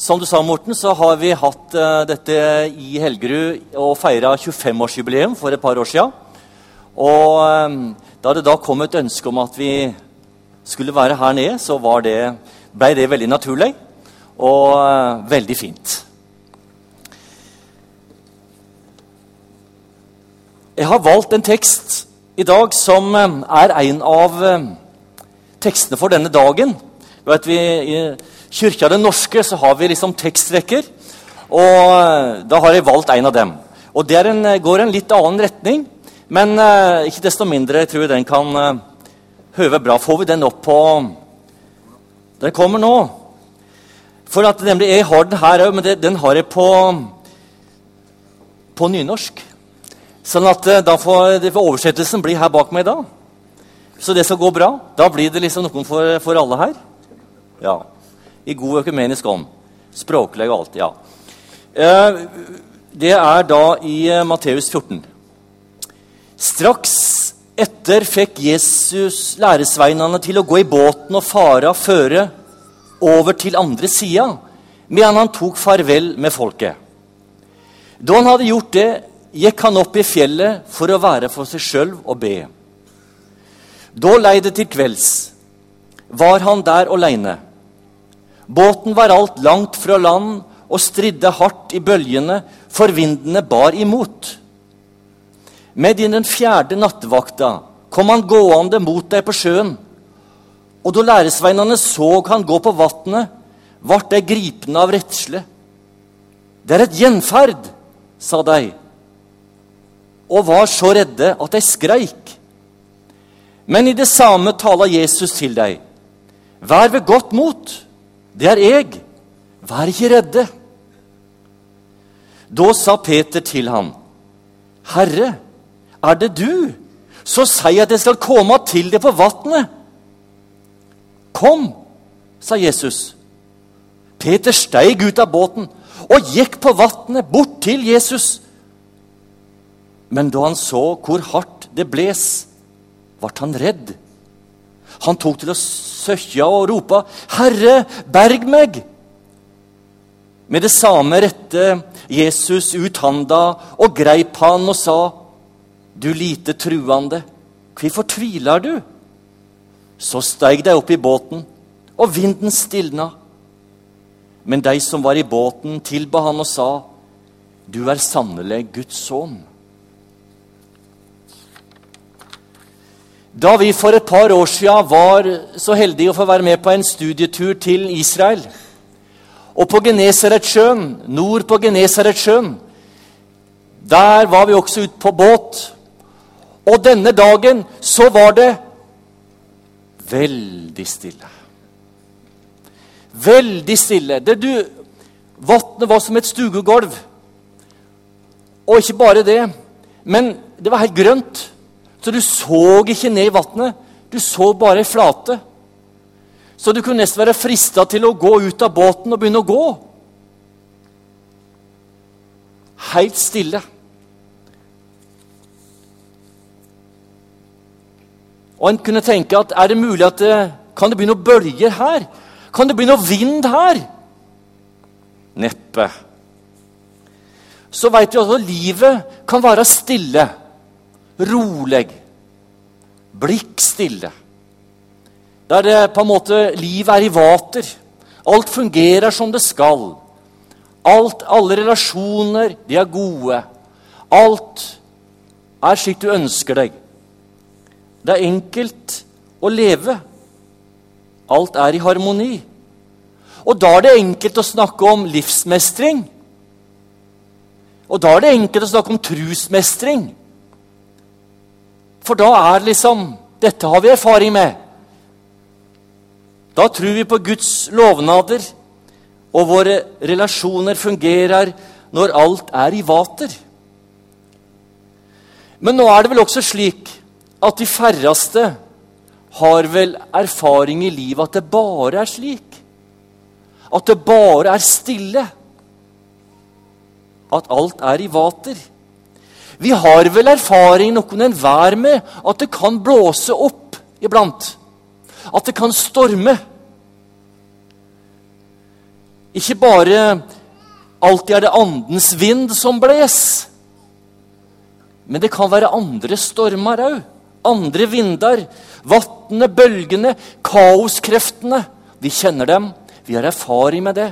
Som du sa, Morten, så har vi hatt uh, dette i Helgerud og feira 25-årsjubileum for et par år sia. Og um, da det da kom et ønske om at vi skulle være her nede, så det, ble det veldig naturlig og uh, veldig fint. Jeg har valgt en tekst i dag som er en av tekstene for denne dagen. Vet vi, Kyrkja Den norske så har vi liksom tekstrekker. Og eh, da har jeg valgt en av dem. Og Det eh, går en litt annen retning, men uh, ikke desto mindre tror jeg den kan uh, høve bra. Får vi den opp på Den kommer nå. For at nemlig, Jeg har den her òg, men den har jeg på, på nynorsk. Sånn at da får, oversettelsen bli her bak meg da. Så det skal gå bra. Da blir det liksom noen for, for alle her. Ja. I god økumenisk ånd. Språklig og alt. Ja. Eh, det er da i eh, Matteus 14. Straks etter fikk Jesus læresveinene til å gå i båten og fare av føre over til andre sida, medan han tok farvel med folket. Da han hadde gjort det, gikk han opp i fjellet for å være for seg sjøl og be. Da lei det til kvelds. Var han der aleine. Båten var alt langt fra land og stridde hardt i bølgene, for vindene bar imot. Med i den fjerde nattevakta kom han gående mot deg på sjøen. Og da læresveinene så han gå på vatnet, vart de gripne av redsle. Det er et gjenferd, sa de, og var så redde at de skreik. Men i det samme taler Jesus til deg. Vær ved godt mot. Det er jeg. Vær ikke redde. Da sa Peter til ham, Herre, er det du? Så sier jeg at jeg skal komme til deg på vannet. Kom, sa Jesus. Peter steig ut av båten og gikk på vannet bort til Jesus. Men da han så hvor hardt det bles, ble han redd. Han tok til å søkja og ropa, 'Herre, berg meg!' Med det samme rette Jesus ut handa og greip han og sa, 'Du lite truende, hvorfor tviler du?' Så steig de opp i båten, og vinden stilna. Men de som var i båten, tilba han og sa, 'Du er sannelig Guds sønn.' Da vi for et par år siden var så heldige å få være med på en studietur til Israel Og på Genesaretsjøen, nord på Genesaretsjøen, der var vi også ute på båt. Og denne dagen så var det veldig stille. Veldig stille. Det du, Vannet var som et stugegulv. Og ikke bare det, men det var helt grønt. Så du så ikke ned i vannet. Du så bare ei flate. Så du kunne nesten være frista til å gå ut av båten og begynne å gå. Helt stille. Og en kunne tenke at er det mulig at det, kan det bli noen bølger her? Kan det bli noe vind her? Neppe. Så veit vi at livet kan være stille rolig, blikkstille. Der det på en måte livet er i vater. Alt fungerer som det skal. Alt, alle relasjoner, de er gode. Alt er slik du ønsker deg. Det er enkelt å leve. Alt er i harmoni. Og da er det enkelt å snakke om livsmestring. Og da er det enkelt å snakke om trusmestring. For da er liksom Dette har vi erfaring med. Da tror vi på Guds lovnader, og våre relasjoner fungerer når alt er i vater. Men nå er det vel også slik at de færreste har vel erfaring i livet at det bare er slik. At det bare er stille. At alt er i vater. Vi har vel erfaring noen enhver med at det kan blåse opp iblant. At det kan storme. ikke bare alltid er det andens vind som bles. Men det kan være andre stormer òg. Andre vinder. Vatnet, bølgene, kaoskreftene. Vi kjenner dem. Vi har erfaring med det.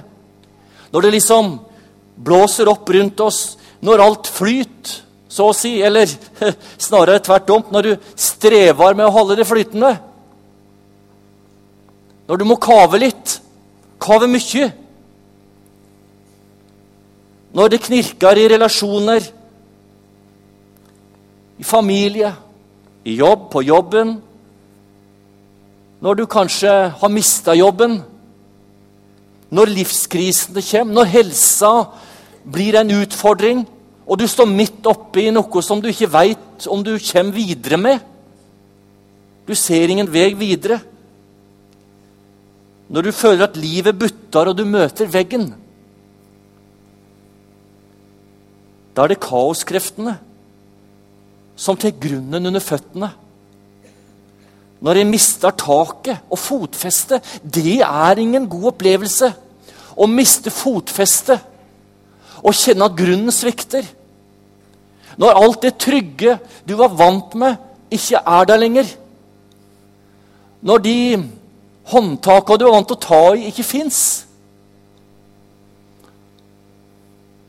Når det liksom blåser opp rundt oss, når alt flyter, så å si, eller snarere tvert om, når du strever med å holde det flytende. Når du må kave litt, kave mye. Når det knirker i relasjoner, i familie, i jobb, på jobben. Når du kanskje har mista jobben. Når livskrisene kommer, når helsa blir en utfordring, og du står midt oppe i noe som du ikke veit om du kommer videre med Du ser ingen vei videre. Når du føler at livet butter, og du møter veggen Da er det kaoskreftene som tar grunnen under føttene. Når jeg mister taket og fotfestet, det er ingen god opplevelse. Å miste fotfestet og kjenne at grunnen svikter. Når alt det trygge du var vant med, ikke er der lenger. Når de håndtakene du var vant til å ta i, ikke fins.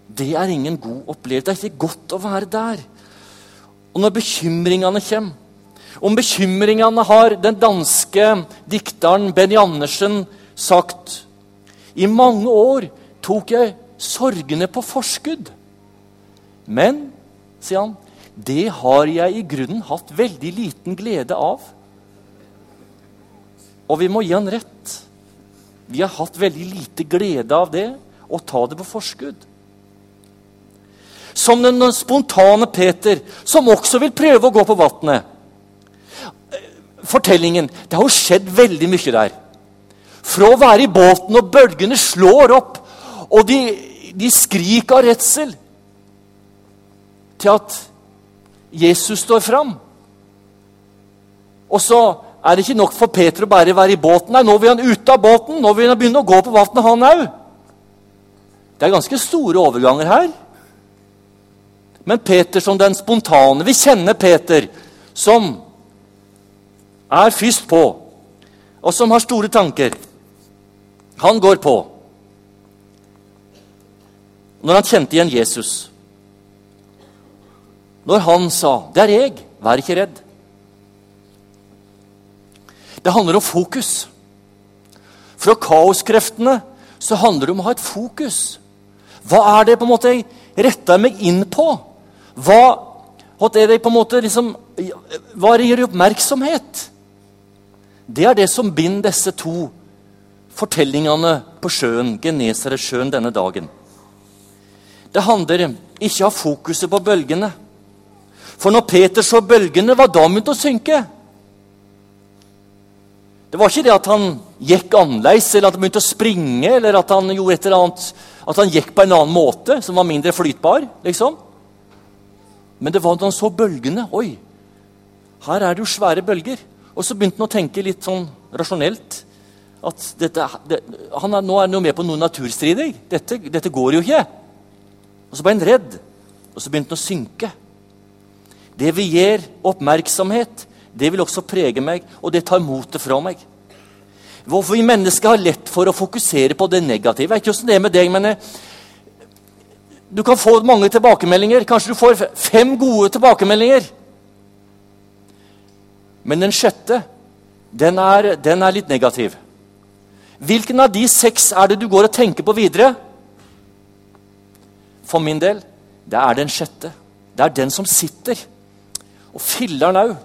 Det er ingen god opplevelse. Det er ikke godt å være der. Og når bekymringene kommer om bekymringene har den danske dikteren Benny Andersen sagt I mange år tok jeg sorgene på forskudd. Men, sier han, det har jeg i grunnen hatt veldig liten glede av. Og vi må gi han rett. Vi har hatt veldig lite glede av det å ta det på forskudd. Som den spontane Peter, som også vil prøve å gå på vannet fortellingen Det har jo skjedd veldig mye der. Fra å være i båten, og bølgene slår opp, og de, de skriker av redsel, til at Jesus står fram. Og så er det ikke nok for Peter å bare være i båten. Nei, nå vil han ut av båten. Nå vil han begynne å gå på vannet, han òg. Det er ganske store overganger her. Men Peter som den spontane Vi kjenner Peter som er først på, og som har store tanker. Han går på. Når han kjente igjen Jesus. Når han sa 'Det er jeg. Vær ikke redd'. Det handler om fokus. Fra kaoskreftene så handler det om å ha et fokus. Hva er det på en måte jeg retter meg inn på? Hva, er det på en måte liksom, hva gir oppmerksomhet? Det er det som binder disse to fortellingene på sjøen, Genesaretsjøen, denne dagen. Det handler ikke om fokuset på bølgene. For når Peter så bølgene, var da begynt å synke. Det var ikke det at han gikk annerledes, eller at han begynte å springe, eller at han gjorde et eller annet, at han gikk på en annen måte, som var mindre flytbar. liksom. Men det var da han så bølgene. Oi, her er det jo svære bølger. Og så begynte han å tenke litt sånn rasjonelt. At dette, det, han er, nå er han jo med på noe naturstridig. Dette, dette går jo ikke. Og så ble han redd, og så begynte han å synke. Det vi gir oppmerksomhet, det vil også prege meg, og det tar motet fra meg. Hvorfor vi mennesker har lett for å fokusere på det negative. Jeg vet ikke hvordan det er med deg, men eh, du kan få mange tilbakemeldinger. Kanskje du får fem gode tilbakemeldinger. Men den sjette, den er, den er litt negativ. Hvilken av de seks er det du går og tenker på videre? For min del det er den sjette. Det er den som sitter. Og filler'n òg.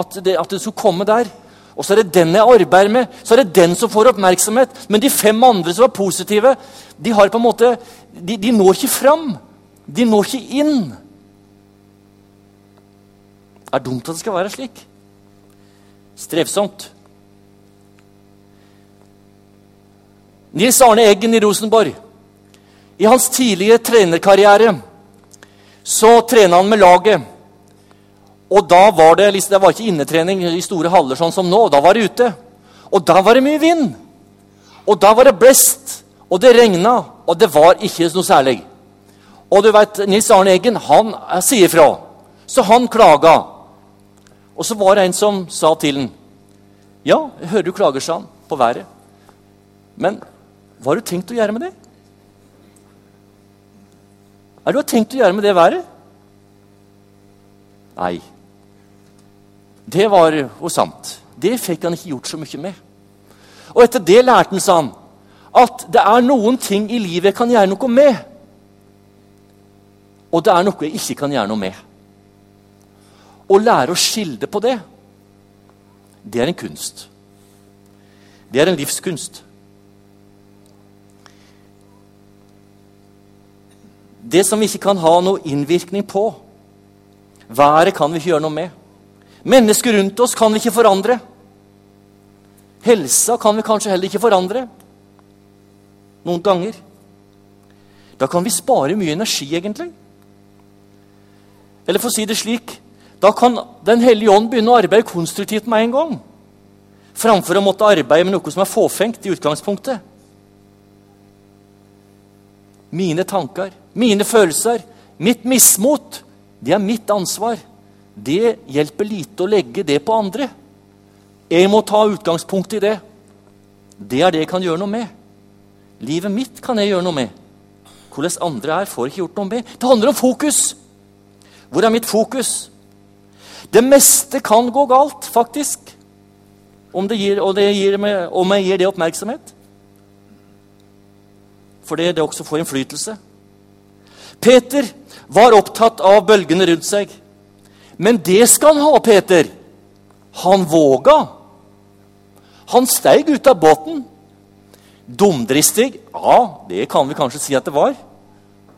At, det, at det skulle komme der. Og så er det den jeg arbeider med. Så er det den som får oppmerksomhet. Men de fem andre som er positive, de har på en måte, de, de når ikke fram. De når ikke inn. Det er dumt at det skal være slik. Strevsomt. Nils Arne Eggen i Rosenborg. I hans tidlige trenerkarriere så trener han med laget. Og da var det, liksom, det var ikke innetrening i store haller sånn som nå. Da var det ute. Og da var det mye vind. Og da var det blest. Og det regna, og det var ikke noe særlig. Og du vet, Nils Arne Eggen han sier fra, så han klaga. Og så var det en som sa til han Ja, jeg hører du klager, sa han, på været. Men hva har du tenkt å gjøre med det? Hva er du tenkt å gjøre med det været? Nei. Det var jo sant. Det fikk han ikke gjort så mye med. Og etter det lærte han, han, at det er noen ting i livet jeg kan gjøre noe med. Og det er noe jeg ikke kan gjøre noe med. Å lære å skilde på det, det er en kunst. Det er en livskunst. Det som vi ikke kan ha noe innvirkning på, været kan vi ikke gjøre noe med. Mennesker rundt oss kan vi ikke forandre. Helsa kan vi kanskje heller ikke forandre. Noen ganger. Da kan vi spare mye energi, egentlig. Eller for å si det slik Da kan Den hellige ånd begynne å arbeide konstruktivt med en gang. Framfor å måtte arbeide med noe som er fåfengt i utgangspunktet. Mine tanker, mine følelser, mitt mismot, det er mitt ansvar. Det hjelper lite å legge det på andre. Jeg må ta utgangspunkt i det. Det er det jeg kan gjøre noe med. Livet mitt kan jeg gjøre noe med. Hvordan andre er, får jeg ikke gjort noe med. Det handler om fokus. Hvor er mitt fokus? Det meste kan gå galt, faktisk. Om, det gir, det gir om jeg gir det oppmerksomhet. Fordi det også får innflytelse. Peter var opptatt av bølgene rundt seg. Men det skal han ha, Peter. Han våga. Han steig ut av båten. Dumdristig? Ja, det kan vi kanskje si at det var.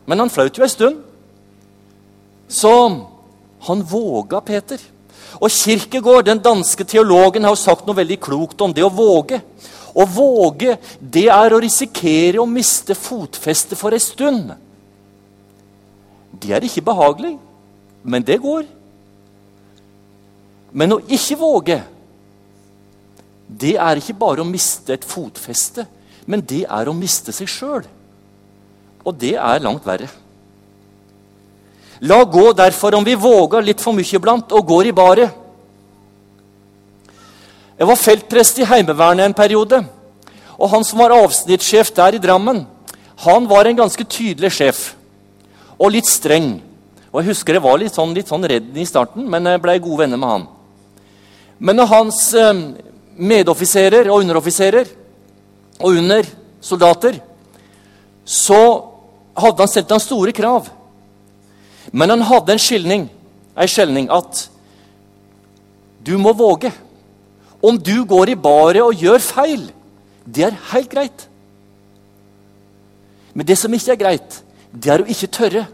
Men han flaut jo ei stund. Så han våga, Peter. Og Kirkegård, den danske teologen, har jo sagt noe veldig klokt om det å våge. Å våge, det er å risikere å miste fotfestet for ei stund. Det er ikke behagelig, men det går. Men å ikke våge, det er ikke bare å miste et fotfeste, men det er å miste seg sjøl. Og det er langt verre. La gå derfor om vi våger litt for mye iblant og går i baret. Jeg var feltprest i Heimevernet en periode. Og han som var avsnittssjef der i Drammen, han var en ganske tydelig sjef. Og litt streng. Og Jeg husker jeg var litt sånn, litt sånn redd i starten, men jeg ble gode venner med han. Men når hans eh, medoffiserer og underoffiserer og under soldater, så hadde han stilt ham store krav. Men han hadde en skilning, ei skjelning at du må våge. Om du går i baret og gjør feil, det er helt greit. Men det som ikke er greit, det er å ikke tørre.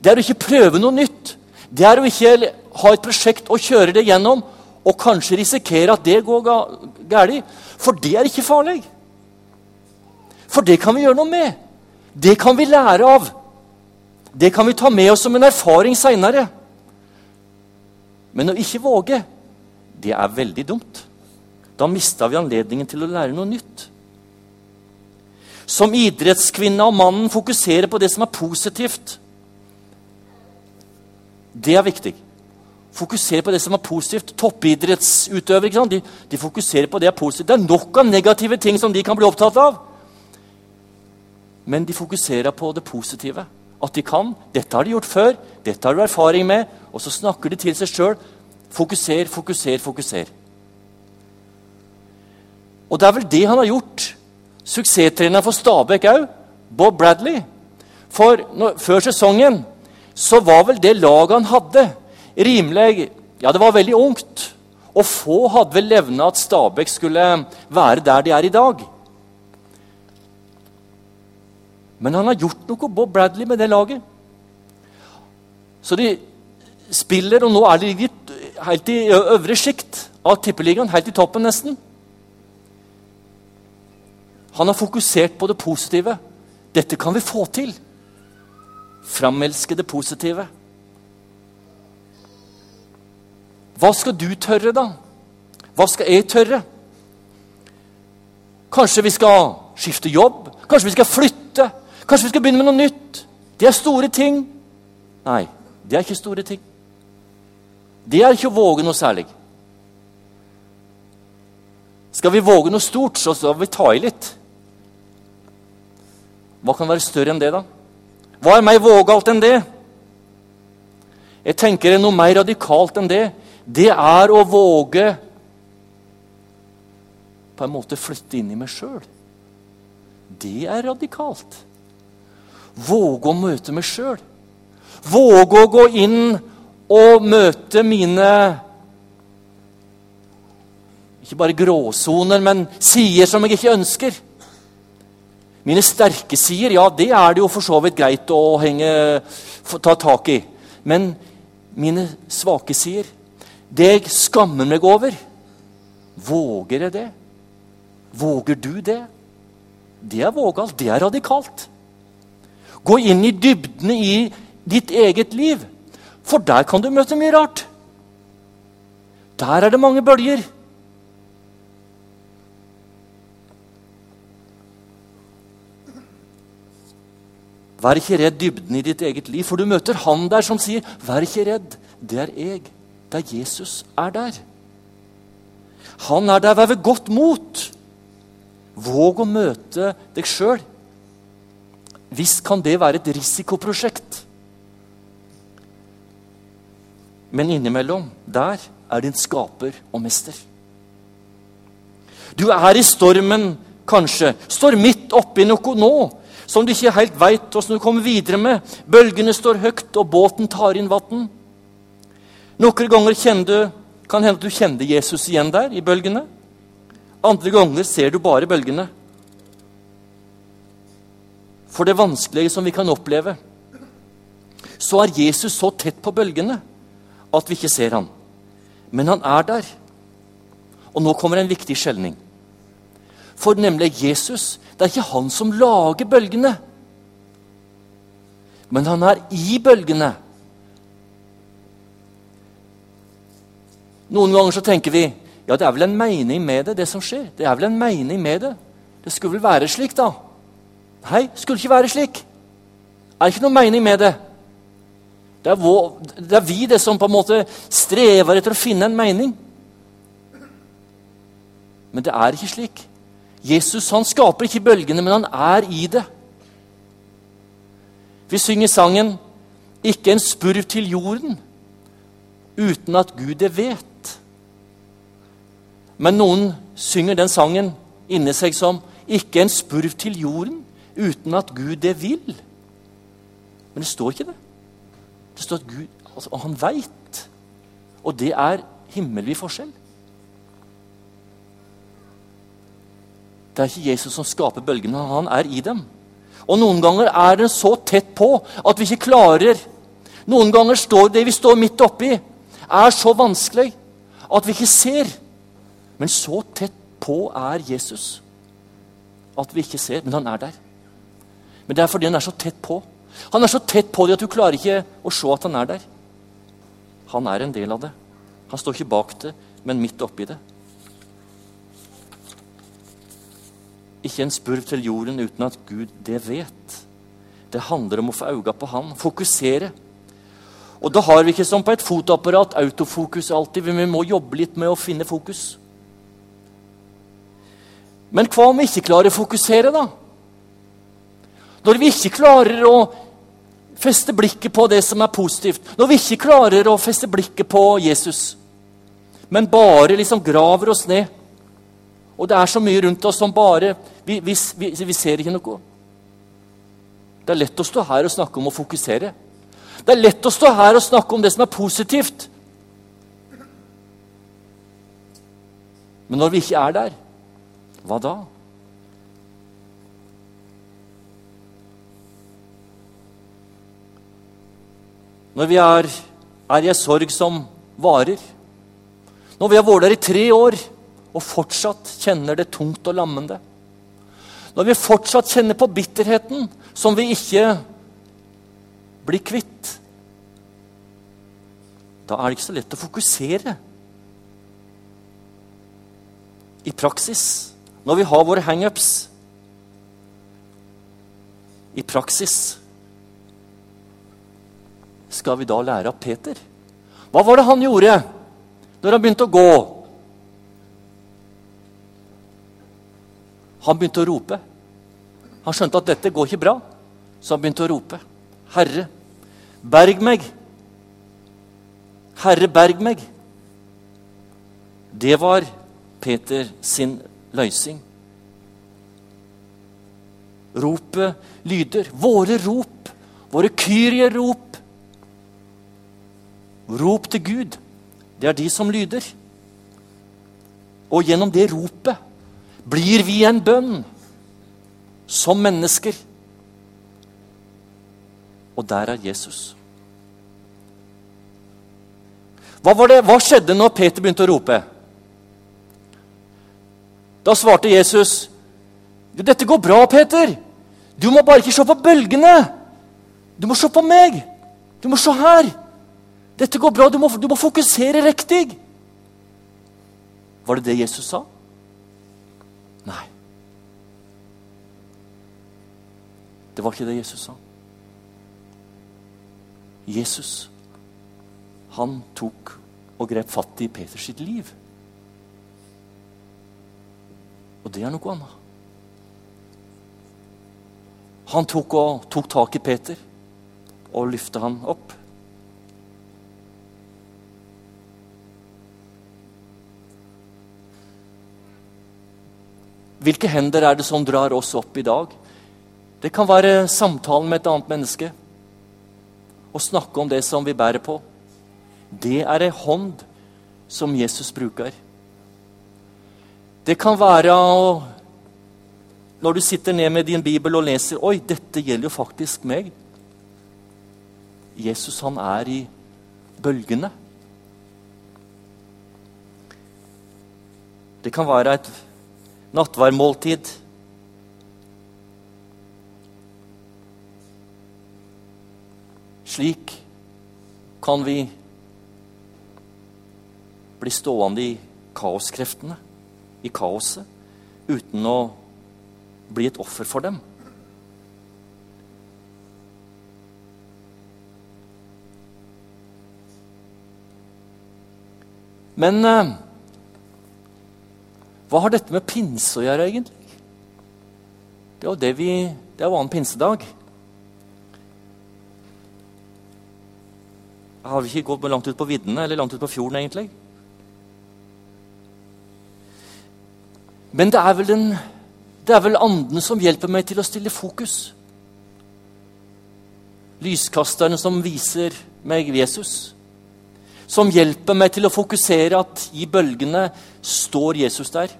Det er å ikke prøve noe nytt. Det er å ikke ha et prosjekt og kjøre det gjennom og kanskje risikere at det går galt. For det er ikke farlig. For det kan vi gjøre noe med. Det kan vi lære av. Det kan vi ta med oss som en erfaring seinere. Men å ikke våge, det er veldig dumt. Da mista vi anledningen til å lære noe nytt. Som idrettskvinna og mannen fokuserer på det som er positivt. Det er viktig. Fokusere på det som er positivt. Toppidrettsutøvere de, de, fokuserer på det som er positivt. Det er nok av negative ting som de kan bli opptatt av. Men de fokuserer på det positive. At de kan. 'Dette har de gjort før. Dette har du erfaring med.' Og så snakker de til seg sjøl. Fokuser, fokuser, fokuser. Og det er vel det han har gjort. Suksesstreneren for Stabæk òg, Bob Bradley. For når, før sesongen så var vel det laget han hadde, rimelig Ja, det var veldig ungt. Og få hadde vel levna at Stabæk skulle være der de er i dag. Men han har gjort noe, Bob Bradley, med det laget. Så de spiller, og nå er de helt i øvre sjikt av tippeligaen. Helt i toppen, nesten. Han har fokusert på det positive. Dette kan vi få til. Framelske det positive. Hva skal du tørre, da? Hva skal jeg tørre? Kanskje vi skal skifte jobb. Kanskje vi skal flytte. Kanskje vi skal begynne med noe nytt. Det er store ting. Nei, det er ikke store ting. Det er ikke å våge noe særlig. Skal vi våge noe stort, så skal vi ta i litt. Hva kan være større enn det, da? Hva er mer vågalt enn det? Jeg tenker noe mer radikalt enn det. Det er å våge på en måte flytte inn i meg sjøl. Det er radikalt. Våge å møte meg sjøl. Våge å gå inn og møte mine Ikke bare gråsoner, men sider som jeg ikke ønsker. Mine sterke sider, ja, det er det jo for så vidt greit å henge, ta tak i. Men mine svake sider, det jeg skammer meg over Våger jeg det? Våger du det? Det er vågalt. Det er radikalt. Gå inn i dybdene i ditt eget liv. For der kan du møte mye rart. Der er det mange bølger. Vær ikke redd dybden i ditt eget liv, for du møter han der som sier, 'Vær ikke redd, det er jeg.' Det er Jesus er der. Han er der. Ved godt mot. Våg å møte deg sjøl. Visst kan det være et risikoprosjekt. Men innimellom, der er din skaper og mester. Du er i stormen, kanskje. Står midt oppi noe nå som du ikke helt veit åssen du kommer videre med. Bølgene står høyt, og båten tar inn vann. Noen ganger du, kan hende at du kjenner Jesus igjen der i bølgene. Andre ganger ser du bare bølgene. For det vanskelige som vi kan oppleve, så er Jesus så tett på bølgene at vi ikke ser ham. Men han er der. Og nå kommer en viktig skjelning. For nemlig Jesus det er ikke han som lager bølgene. Men han er i bølgene. Noen ganger så tenker vi ja, det er vel en mening med det, det som skjer. Det er vel en mening med det. Det skulle vel være slik, da. Nei, det skulle ikke være slik. Det er ikke noen mening med det. Det er, vår, det er, vi det som på en måte strever etter å finne en mening. Men det er ikke slik. Jesus han skaper ikke bølgene, men han er i det. Vi synger sangen 'Ikke en spurv til jorden' uten at Gud det vet. Men noen synger den sangen inni seg som 'Ikke en spurv til jorden uten at Gud det vil'. Men det står ikke det. Det står at Gud, altså, han veit. Og det er himmelvid forskjell. Det er ikke Jesus som skaper bølgene, han er i dem. Og Noen ganger er den så tett på at vi ikke klarer Noen ganger står det vi står midt oppi, er så vanskelig at vi ikke ser. Men så tett på er Jesus at vi ikke ser, men han er der. Men det er fordi han er så tett på. Han er så tett på det at du klarer ikke å se at han er der. Han er en del av det. Han står ikke bak det, men midt oppi det. Ikke en spurv til jorden uten at Gud det vet. Det handler om å få øynene på Han, fokusere. Og da har vi ikke som på et fotoapparat autofokus alltid. Vi må jobbe litt med å finne fokus. Men hva om vi ikke klarer å fokusere, da? Når vi ikke klarer å feste blikket på det som er positivt. Når vi ikke klarer å feste blikket på Jesus, men bare liksom graver oss ned. Og det er så mye rundt oss som bare Vi, vi, vi, vi ser ikke noe. Det er lett å stå her og snakke om å fokusere. Det er lett å stå her og snakke om det som er positivt. Men når vi ikke er der, hva da? Når vi er, er i en sorg som varer. Når vi har vært der i tre år og fortsatt kjenner det tungt og lammende. Når vi fortsatt kjenner på bitterheten som vi ikke blir kvitt. Da er det ikke så lett å fokusere i praksis når vi har våre hangups. i praksis skal vi da lære av Peter? Hva var det han gjorde når han begynte å gå? Han begynte å rope. Han skjønte at dette går ikke bra, så han begynte å rope. Herre, berg meg! Herre, berg meg! Det var Peter sin løysing. Ropet lyder. Våre rop, våre Kyrie-rop. Rop til Gud. Det er de som lyder. Og gjennom det ropet blir vi en bønn som mennesker. Og der er Jesus. Hva, hva skjedde når Peter begynte å rope? Da svarte Jesus, 'Dette går bra, Peter. Du må bare ikke se på bølgene. Du må se på meg. Du må se her. Dette går bra. Du må, du må fokusere riktig.' Var det det Jesus sa? Nei. Det var ikke det Jesus sa. Jesus, han tok og grep fatt i Peters sitt liv. Og det er noe annet. Han tok, og, tok tak i Peter og løfta han opp. Hvilke hender er det som drar oss opp i dag? Det kan være samtalen med et annet menneske. Å snakke om det som vi bærer på. Det er ei hånd som Jesus bruker. Det kan være når du sitter ned med din bibel og leser Oi, dette gjelder jo faktisk meg. Jesus, han er i bølgene. Det kan være et nattværmåltid. Slik kan vi bli stående i kaoskreftene, i kaoset, uten å bli et offer for dem. Men eh, hva har dette med pinse å gjøre, egentlig? Det er jo det vi, det er jo annen pinsedag. Har vi ikke gått langt ut på viddene eller langt ut på fjorden, egentlig? Men det er, den, det er vel anden som hjelper meg til å stille fokus. Lyskasterne som viser meg Jesus. Som hjelper meg til å fokusere at i bølgene står Jesus der.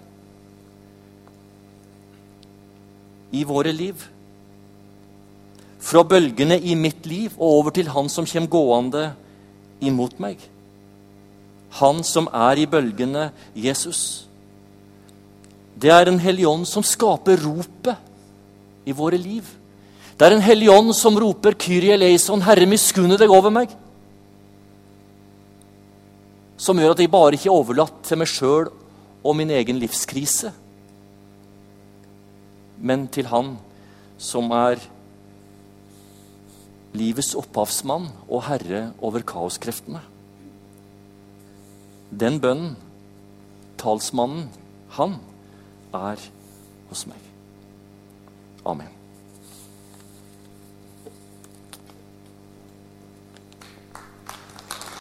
I våre liv. Fra bølgene i mitt liv og over til han som kommer gående imot meg. Han som er i bølgene, Jesus. Det er en hellig ånd som skaper ropet i våre liv. Det er en hellig ånd som roper 'Kyrie eleison', Herre, miskunne deg over meg. Som gjør at jeg bare ikke er overlatt til meg sjøl og min egen livskrise, men til Han som er livets opphavsmann og herre over kaoskreftene. Den bønnen, talsmannen, han er hos meg. Amen.